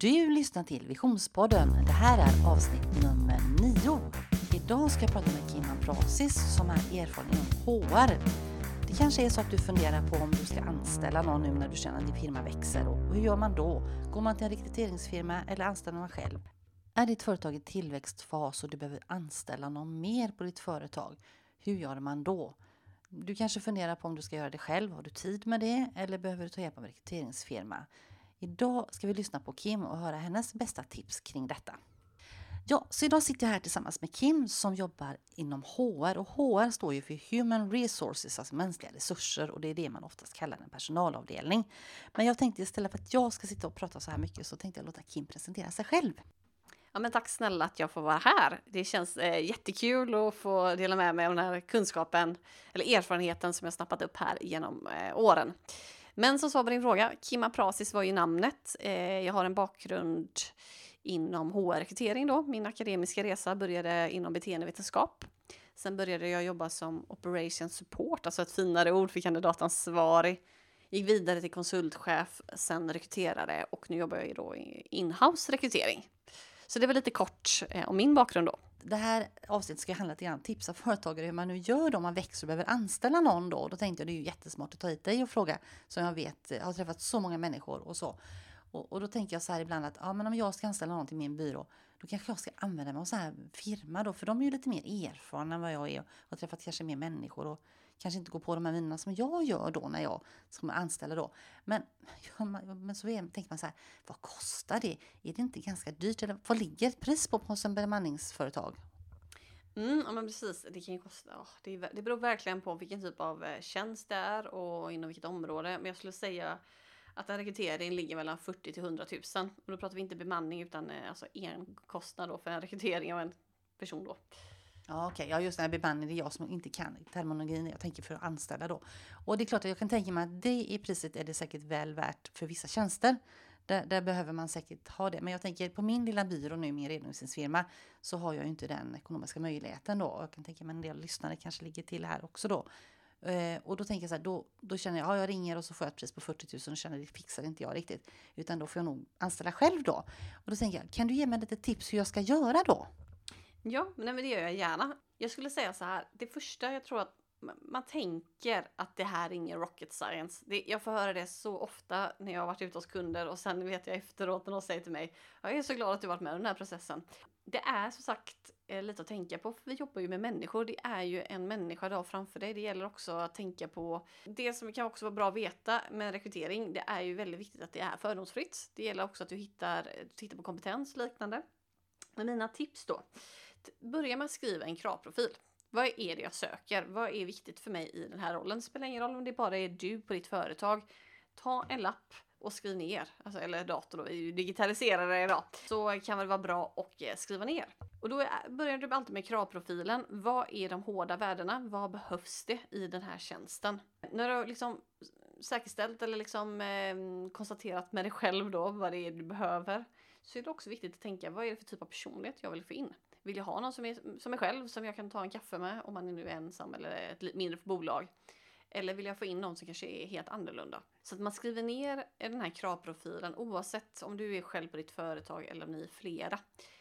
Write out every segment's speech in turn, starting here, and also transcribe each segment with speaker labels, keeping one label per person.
Speaker 1: Du lyssnar till Visionspodden. Det här är avsnitt nummer nio. Idag ska jag prata med Kim Ambrasis som är erfaren inom HR. Det kanske är så att du funderar på om du ska anställa någon nu när du känner att din firma växer. Och hur gör man då? Går man till en rekryteringsfirma eller anställer man själv? Är ditt företag i tillväxtfas och du behöver anställa någon mer på ditt företag? Hur gör man då? Du kanske funderar på om du ska göra det själv. Har du tid med det? Eller behöver du ta hjälp av en rekryteringsfirma? Idag ska vi lyssna på Kim och höra hennes bästa tips kring detta. Ja, så idag sitter jag här tillsammans med Kim som jobbar inom HR och HR står ju för Human Resources, alltså mänskliga resurser och det är det man oftast kallar en personalavdelning. Men jag tänkte istället för att jag ska sitta och prata så här mycket så tänkte jag låta Kim presentera sig själv.
Speaker 2: Ja, men tack snälla att jag får vara här. Det känns eh, jättekul att få dela med mig av den här kunskapen eller erfarenheten som jag snappat upp här genom eh, åren. Men som svar på din fråga, Kimma Prasis var ju namnet. Eh, jag har en bakgrund inom HR-rekrytering då. Min akademiska resa började inom beteendevetenskap. Sen började jag jobba som operation support, alltså ett finare ord för kandidatansvarig. Gick vidare till konsultchef, sen rekryterare och nu jobbar jag då i inhouse rekrytering. Så det var lite kort eh, om min bakgrund då.
Speaker 1: Det här avsnittet ska handla lite om tipsa företagare hur man nu gör då om man växer och behöver anställa någon då. Då tänkte jag det är ju jättesmart att ta hit dig och fråga som jag vet jag har träffat så många människor och så. Och, och, då tänker jag så här ibland att ja, men om jag ska anställa någon till min byrå då kanske jag ska använda mig av så här firma då för de är ju lite mer erfarna än vad jag är och har träffat kanske mer människor och kanske inte går på de här vinerna som jag gör då när jag som anställd då. Men, ja, men så är, tänker man så här, vad kostar det? Är det inte ganska dyrt? Eller vad ligger ett pris på hos en bemanningsföretag?
Speaker 2: Mm, ja, men precis. Det kan ju kosta. Oh, det, det beror verkligen på vilken typ av eh, tjänst det är och inom vilket område. Men jag skulle säga att en rekrytering ligger mellan 40 till 100 000. Och då pratar vi inte bemanning utan eh, alltså en kostnad då för en rekrytering av en person då.
Speaker 1: Ja, okej. Okay. Ja, just den här bemanning, det är jag som inte kan terminologin. Jag tänker för att anställa då. Och det är klart att jag kan tänka mig att det i priset är det säkert väl värt för vissa tjänster. Där, där, behöver man säkert ha det. Men jag tänker på min lilla byrå nu, min redovisningsfirma, så har jag ju inte den ekonomiska möjligheten då. Jag kan tänka mig en del lyssnare kanske ligger till här också då. Eh, och då tänker jag så här, då, då känner jag, ja jag ringer och så får jag ett pris på 40 000 och känner det fixar inte jag riktigt. Utan då får jag nog anställa själv då. Och då tänker jag, kan du ge mig lite tips hur jag ska göra då?
Speaker 2: Ja, nej, men det gör jag gärna. Jag skulle säga så här, det första jag tror att man tänker att det här är ingen rocket science. Det, jag får höra det så ofta när jag har varit ute hos kunder och sen vet jag efteråt när de säger till mig Jag är så glad att du varit med i den här processen. Det är som sagt eh, lite att tänka på, för vi jobbar ju med människor. Det är ju en människa du har framför dig. Det gäller också att tänka på det som kan också vara bra att veta med rekrytering. Det är ju väldigt viktigt att det är fördomsfritt. Det gäller också att du hittar, tittar på kompetens och liknande. Men mina tips då börja med att skriva en kravprofil. Vad är det jag söker? Vad är viktigt för mig i den här rollen? Det spelar ingen roll om det bara är du på ditt företag. Ta en lapp och skriv ner, alltså, eller dator då, vi är ju digitaliserade idag. Så kan det vara bra att eh, skriva ner. Och då börjar du alltid med kravprofilen. Vad är de hårda värdena? Vad behövs det i den här tjänsten? När du har liksom säkerställt eller liksom eh, konstaterat med dig själv då vad det är du behöver så är det också viktigt att tänka vad är det för typ av personlighet jag vill få in? Vill jag ha någon som är, som är själv, som jag kan ta en kaffe med om man är nu ensam eller ett mindre bolag? Eller vill jag få in någon som kanske är helt annorlunda? Så att man skriver ner den här kravprofilen oavsett om du är själv på ditt företag eller om ni är flera.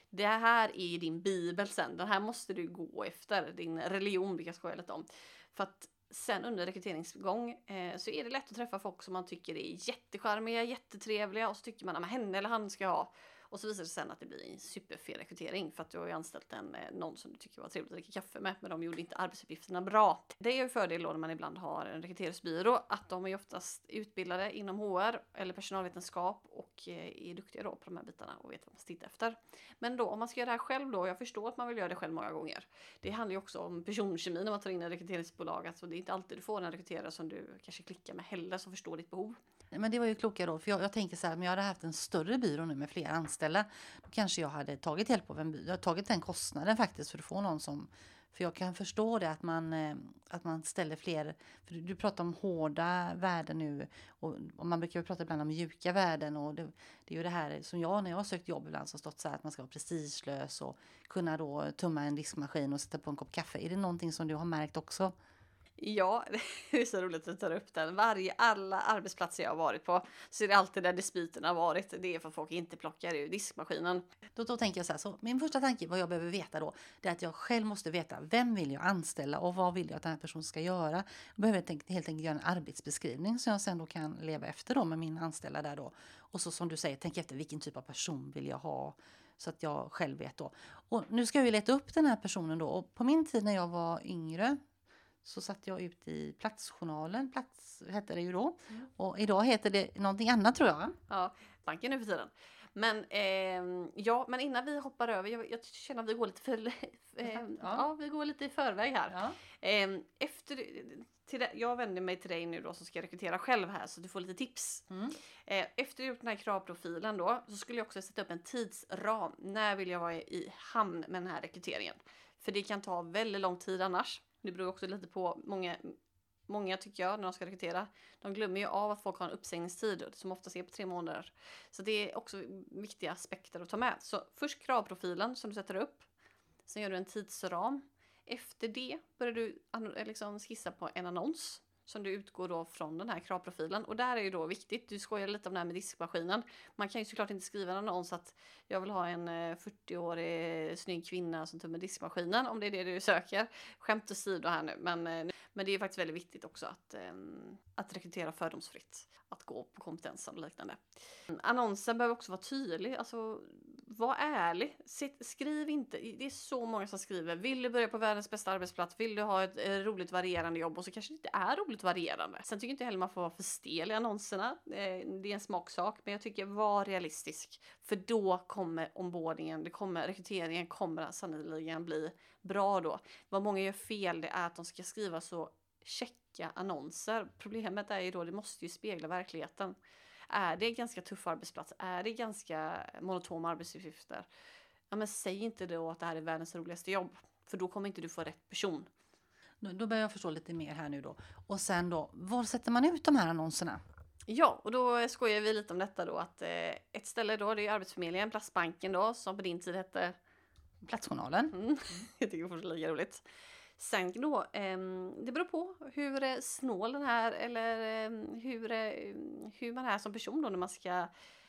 Speaker 2: Det här är din bibel sen. Den här måste du gå efter. Din religion brukar jag skoja lite om. För att sen under rekryteringsgång eh, så är det lätt att träffa folk som man tycker är jättecharmiga, jättetrevliga och så tycker man att henne eller han ska jag ha. Och så visar det sig sen att det blir en superfel rekrytering för att du har ju anställt en, eh, någon som du tycker var trevligt att dricka kaffe med men de gjorde inte arbetsuppgifterna bra. Det är ju fördel då när man ibland har en rekryteringsbyrå att de är oftast utbildade inom HR eller personalvetenskap och eh, är duktiga då på de här bitarna och vet vad man ska titta efter. Men då om man ska göra det här själv då, jag förstår att man vill göra det själv många gånger. Det handlar ju också om personkemi när man tar in en rekryteringsbolag, alltså det är inte alltid du får en rekryterare som du kanske klickar med heller som förstår ditt behov.
Speaker 1: Men det var ju kloka råd. För jag, jag tänker så här, men jag hade haft en större byrå nu med fler anställda. Då kanske jag hade tagit hjälp av en byrå. Tagit den kostnaden faktiskt för att få någon som för jag kan förstå det att man, eh, att man ställer fler, för du pratar om hårda värden nu och, och man brukar ju prata ibland om mjuka värden och det, det, är ju det här som jag när jag har sökt jobb ibland så har stått så här att man ska vara prestigelös och kunna då tumma en diskmaskin och sätta på en kopp kaffe. Är det någonting som du har märkt också?
Speaker 2: Ja, det är så roligt att du tar upp den. Varje, alla arbetsplatser jag har varit på så är det alltid där dispyterna har varit. Det är för att folk inte plockar ur diskmaskinen.
Speaker 1: Då, då tänker jag så här, så min första tanke vad jag behöver veta då, det är att jag själv måste veta vem vill jag anställa och vad vill jag att den här personen ska göra. Jag behöver helt enkelt, helt enkelt göra en arbetsbeskrivning som jag sen då kan leva efter då med min anställda där då. Och så som du säger, tänk efter vilken typ av person vill jag ha så att jag själv vet då. Och nu ska vi leta upp den här personen då och på min tid när jag var yngre så satt jag ut i Platsjournalen, Plats hette det ju då. Mm. Och idag heter det någonting annat tror jag.
Speaker 2: Ja, banken nu för tiden. Men eh, ja, men innan vi hoppar över, jag, jag känner att vi går lite för, eh, ja. ja. vi går lite i förväg här. Ja. Eh, efter, till jag vänder mig till dig nu då som ska rekrytera själv här så du får lite tips. Mm. Eh, efter att gjort den här kravprofilen då så skulle jag också sätta upp en tidsram. När vill jag vara i hamn med den här rekryteringen? För det kan ta väldigt lång tid annars. Det beror också lite på många, många tycker jag när de ska rekrytera. De glömmer ju av att folk har en uppsägningstid som oftast är på tre månader. Så det är också viktiga aspekter att ta med. Så först kravprofilen som du sätter upp. Sen gör du en tidsram. Efter det börjar du eh, liksom skissa på en annons som du utgår då från den här kravprofilen. Och där är ju då viktigt, du skojar lite om det här med diskmaskinen. Man kan ju såklart inte skriva en annons att jag vill ha en eh, 40-årig snygg kvinna som tömmer diskmaskinen om det är det du söker. Skämt åsido här nu, men, eh, men det är faktiskt väldigt viktigt också att, ehm, att rekrytera fördomsfritt. Att gå på kompetensen och liknande. Annonsen behöver också vara tydlig, alltså var ärlig. Skriv inte, det är så många som skriver, vill du börja på världens bästa arbetsplats, vill du ha ett eh, roligt varierande jobb och så kanske det inte är roligt varierande. Sen tycker jag inte heller man får vara för stel i annonserna, eh, det är en smaksak, men jag tycker var realistisk. För då kommer ombordningen, det kommer, rekryteringen kommer sannoliken bli bra då. Vad många gör fel det är att de ska skriva så checka annonser. Problemet är ju då, det måste ju spegla verkligheten. Är det ganska tuff arbetsplats? Är det ganska monotona arbetsuppgifter? Ja, men säg inte då att det här är världens roligaste jobb, för då kommer inte du få rätt person.
Speaker 1: Då börjar jag förstå lite mer här nu då. Och sen då, var sätter man ut de här annonserna?
Speaker 2: Ja, och då skojar vi lite om detta då att eh, ett ställe då, det är Arbetsförmedlingen, Platsbanken då, som på din tid hette
Speaker 1: Platsjournalen.
Speaker 2: Mm. jag tycker det är lika roligt. Sen då, eh, det beror på hur eh, snål den är eller eh, hur, eh, hur man är som person då när man ska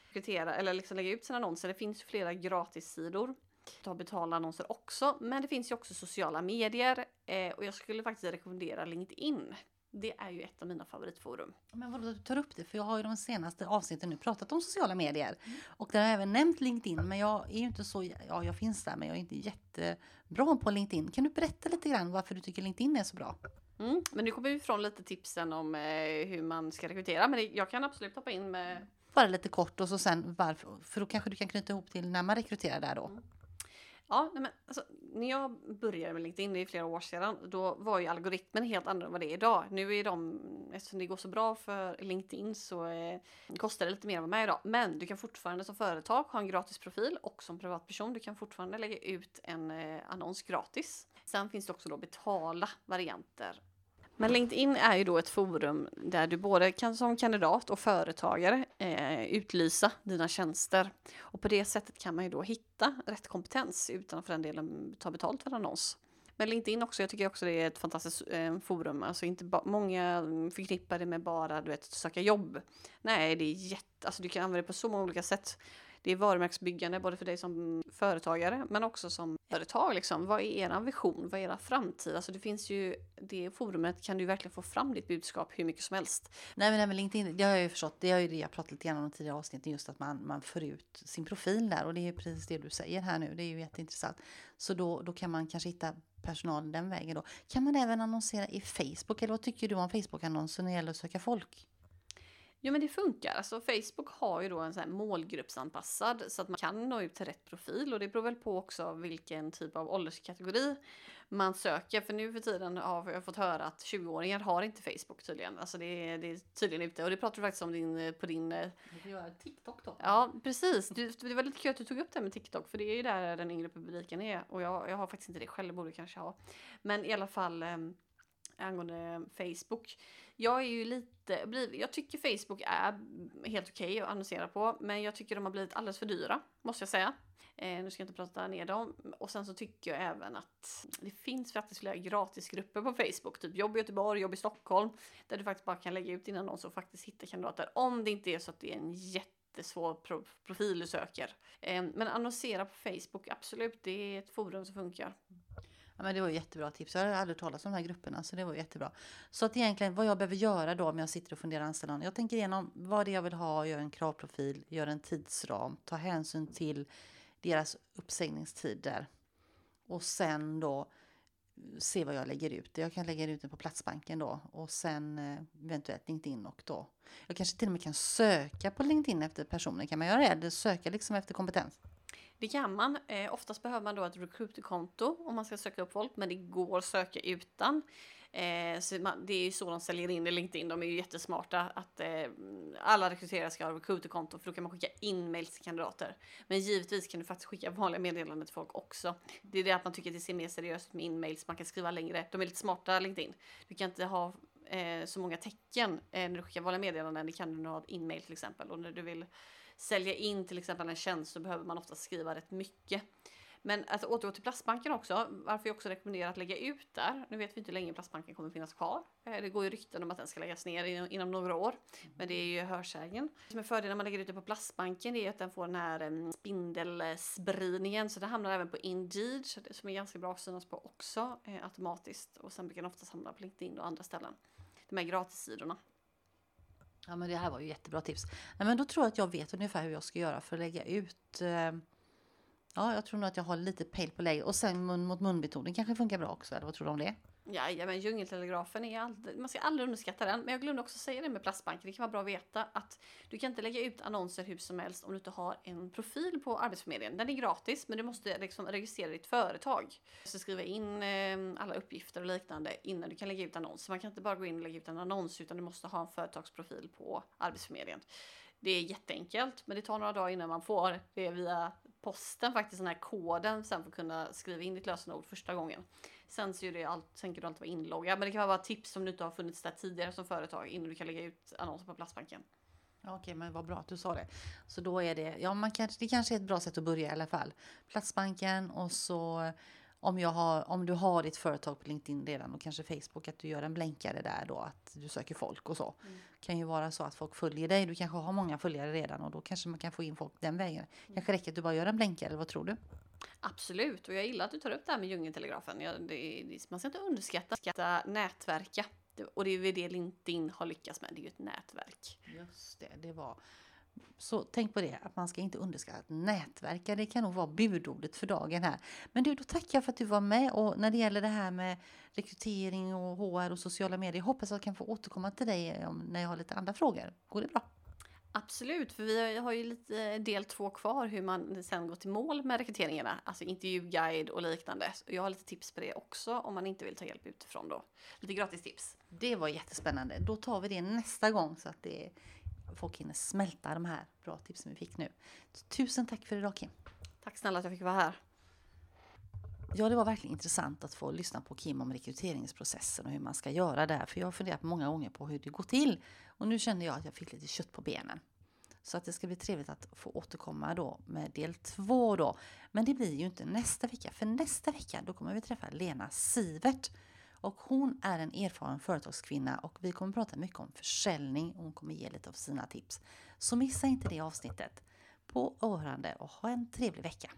Speaker 2: rekrytera eller liksom lägga ut sina annonser. Det finns flera gratissidor. Du har betalannonser också, men det finns ju också sociala medier eh, och jag skulle faktiskt rekommendera LinkedIn. Det är ju ett av mina favoritforum.
Speaker 1: Men vadå, du tar upp det? För jag har ju de senaste avsnitten nu pratat om sociala medier. Mm. Och där har jag även nämnt LinkedIn. Men jag är ju inte så, ja jag finns där men jag är inte jättebra på LinkedIn. Kan du berätta lite grann varför du tycker LinkedIn är så bra?
Speaker 2: Mm, men nu kommer vi ifrån lite tipsen om eh, hur man ska rekrytera. Men det, jag kan absolut hoppa in med...
Speaker 1: Bara lite kort och så sen varför. För då kanske du kan knyta ihop till när man rekryterar där då. Mm.
Speaker 2: Ja, nej men, alltså, när jag började med LinkedIn, det är flera år sedan, då var ju algoritmen helt annorlunda än vad det är idag. Nu är de, eftersom det går så bra för LinkedIn så eh, kostar det lite mer att vara med idag. Men du kan fortfarande som företag ha en gratis profil och som privatperson, du kan fortfarande lägga ut en eh, annons gratis. Sen finns det också då betala varianter men LinkedIn är ju då ett forum där du både kan som kandidat och företagare eh, utlysa dina tjänster. Och på det sättet kan man ju då hitta rätt kompetens utan att för den delen ta betalt för en annons. Men LinkedIn också, jag tycker också det är ett fantastiskt eh, forum. Alltså inte många förknippar det med bara du vet, söka jobb. Nej, det är jätte, alltså du kan använda det på så många olika sätt det är varumärkesbyggande både för dig som företagare men också som företag. Liksom. Vad är er vision? Vad är era framtid? Alltså det finns ju, det forumet kan du verkligen få fram ditt budskap hur mycket som helst.
Speaker 1: Nej men, nej, men LinkedIn, det har jag ju förstått, det har ju det jag pratat lite grann om tidigare avsnitten, just att man, man får ut sin profil där och det är precis det du säger här nu, det är ju jätteintressant. Så då, då kan man kanske hitta personal den vägen då. Kan man även annonsera i Facebook eller vad tycker du om Facebook-annonser när det gäller att söka folk?
Speaker 2: Jo men det funkar. Alltså Facebook har ju då en sån här målgruppsanpassad så att man kan nå ut till rätt profil och det beror väl på också vilken typ av ålderskategori man söker. För nu för tiden har jag fått höra att 20-åringar har inte Facebook tydligen. Alltså det är, det är tydligen ute och det pratar du faktiskt om din, på din...
Speaker 1: Eh, TikTok då.
Speaker 2: Ja precis. Du, det var lite kul att du tog upp det med TikTok för det är ju där den yngre publiken är och jag, jag har faktiskt inte det själv, borde kanske ha. Men i alla fall ehm, angående Facebook. Jag är ju lite, jag tycker Facebook är helt okej okay att annonsera på, men jag tycker de har blivit alldeles för dyra, måste jag säga. Eh, nu ska jag inte prata ner dem. Och sen så tycker jag även att det finns faktiskt flera gratisgrupper på Facebook, typ Jobb i Göteborg, Jobb i Stockholm, där du faktiskt bara kan lägga ut din annons och faktiskt hitta kandidater. Om det inte är så att det är en jättesvår pro profil du söker. Eh, men annonsera på Facebook, absolut, det är ett forum som funkar.
Speaker 1: Ja, men det var jättebra tips. Jag hade aldrig talat om de här grupperna så det var jättebra. Så att egentligen vad jag behöver göra då om jag sitter och funderar anställa någon. Jag tänker igenom vad det är jag vill ha, gör en kravprofil, gör en tidsram, ta hänsyn till deras uppsägningstider. Och sen då eh, se vad jag lägger ut. Jag kan lägga ut den på Platsbanken då och sen eh, eventuellt LinkedIn och då. Jag kanske till och med kan söka på LinkedIn efter personer. Kan man göra det? Söka liksom efter kompetens?
Speaker 2: Det kan man. Eh, oftast behöver man då ett recruiterkonto om man ska söka upp folk, men det går att söka utan. Eh, så man, det är ju så de säljer in i LinkedIn. De är ju jättesmarta att eh, alla rekryterare ska ha recruiterkonto för då kan man skicka in mail till kandidater. Men givetvis kan du faktiskt skicka vanliga meddelanden till folk också. Det är det att man tycker att det ser mer seriöst med in-mails. Man kan skriva längre. De är lite smarta LinkedIn. Du kan inte ha eh, så många tecken eh, när du skickar vanliga meddelanden. Det kan du när du har ett in-mail till exempel. Och när du vill sälja in till exempel en tjänst så behöver man ofta skriva rätt mycket. Men att återgå till Plastbanken också, varför jag också rekommenderar att lägga ut där. Nu vet vi inte hur länge Plastbanken kommer finnas kvar. Eh, det går ju rykten om att den ska läggas ner inom några år. Men det är ju hörsägen. Det som är fördelen när man lägger ut det på Plastbanken är att den får den här spindelspridningen. Så det hamnar även på Indeed, som är ganska bra att synas på också eh, automatiskt. Och sen brukar den oftast hamna på LinkedIn och andra ställen. De här gratissidorna.
Speaker 1: Ja men det här var ju jättebra tips. Nej, men då tror jag att jag vet ungefär hur jag ska göra för att lägga ut eh Ja, jag tror nog att jag har lite pejl på läget. Och sen mun mot mun-metoden kanske funkar bra också, eller vad tror du om det?
Speaker 2: Ja, men djungeltelegrafen är alltid, man ska aldrig underskatta den. Men jag glömde också säga det med plastbanken, det kan vara bra att veta att du kan inte lägga ut annonser hur som helst om du inte har en profil på Arbetsförmedlingen. Den är gratis, men du måste liksom registrera ditt företag. Du måste skriva in eh, alla uppgifter och liknande innan du kan lägga ut annonser. Man kan inte bara gå in och lägga ut en annons, utan du måste ha en företagsprofil på Arbetsförmedlingen. Det är jätteenkelt, men det tar några dagar innan man får det via posten faktiskt den här koden sen för att kunna skriva in ditt lösenord första gången. Sen så är det allt, sen kan du alltid vara inloggad. Men det kan vara tips om du inte har funnits där tidigare som företag innan du kan lägga ut annonser på Platsbanken.
Speaker 1: Okej, men vad bra att du sa det. Så då är det, ja, man kanske, det kanske är ett bra sätt att börja i alla fall. Platsbanken och så om, jag har, om du har ditt företag på LinkedIn redan och kanske Facebook, att du gör en blänkare där då, att du söker folk och så. Mm. kan ju vara så att folk följer dig. Du kanske har många följare redan och då kanske man kan få in folk den vägen. Mm. Kanske räcker att du bara gör en blänkare, eller vad tror du?
Speaker 2: Absolut, och jag gillar att du tar upp det här med djungeltelegrafen. Ja, det, det, man ska inte underskatta skatta nätverka. Och det är det LinkedIn har lyckats med, det är ju ett nätverk.
Speaker 1: Just det, det var så tänk på det, att man ska inte underskatta att nätverka. Det kan nog vara budordet för dagen här. Men du, då tackar jag för att du var med. Och när det gäller det här med rekrytering och HR och sociala medier, hoppas att jag kan få återkomma till dig när jag har lite andra frågor. Går det bra?
Speaker 2: Absolut, för vi har ju lite del två kvar hur man sen går till mål med rekryteringarna, alltså intervjuguide och liknande. Jag har lite tips på det också om man inte vill ta hjälp utifrån då. Lite gratis tips.
Speaker 1: Det var jättespännande. Då tar vi det nästa gång så att det folk hinner smälta de här bra tipsen vi fick nu. Tusen tack för idag Kim.
Speaker 2: Tack snälla att jag fick vara här.
Speaker 1: Ja, det var verkligen intressant att få lyssna på Kim om rekryteringsprocessen och hur man ska göra där. För jag har funderat många gånger på hur det går till. Och nu kände jag att jag fick lite kött på benen. Så att det ska bli trevligt att få återkomma då med del två då. Men det blir ju inte nästa vecka. För nästa vecka då kommer vi träffa Lena Sivert och hon är en erfaren företagskvinna och vi kommer prata mycket om försäljning och hon kommer ge lite av sina tips. Så missa inte det avsnittet. På åhörande och ha en trevlig vecka!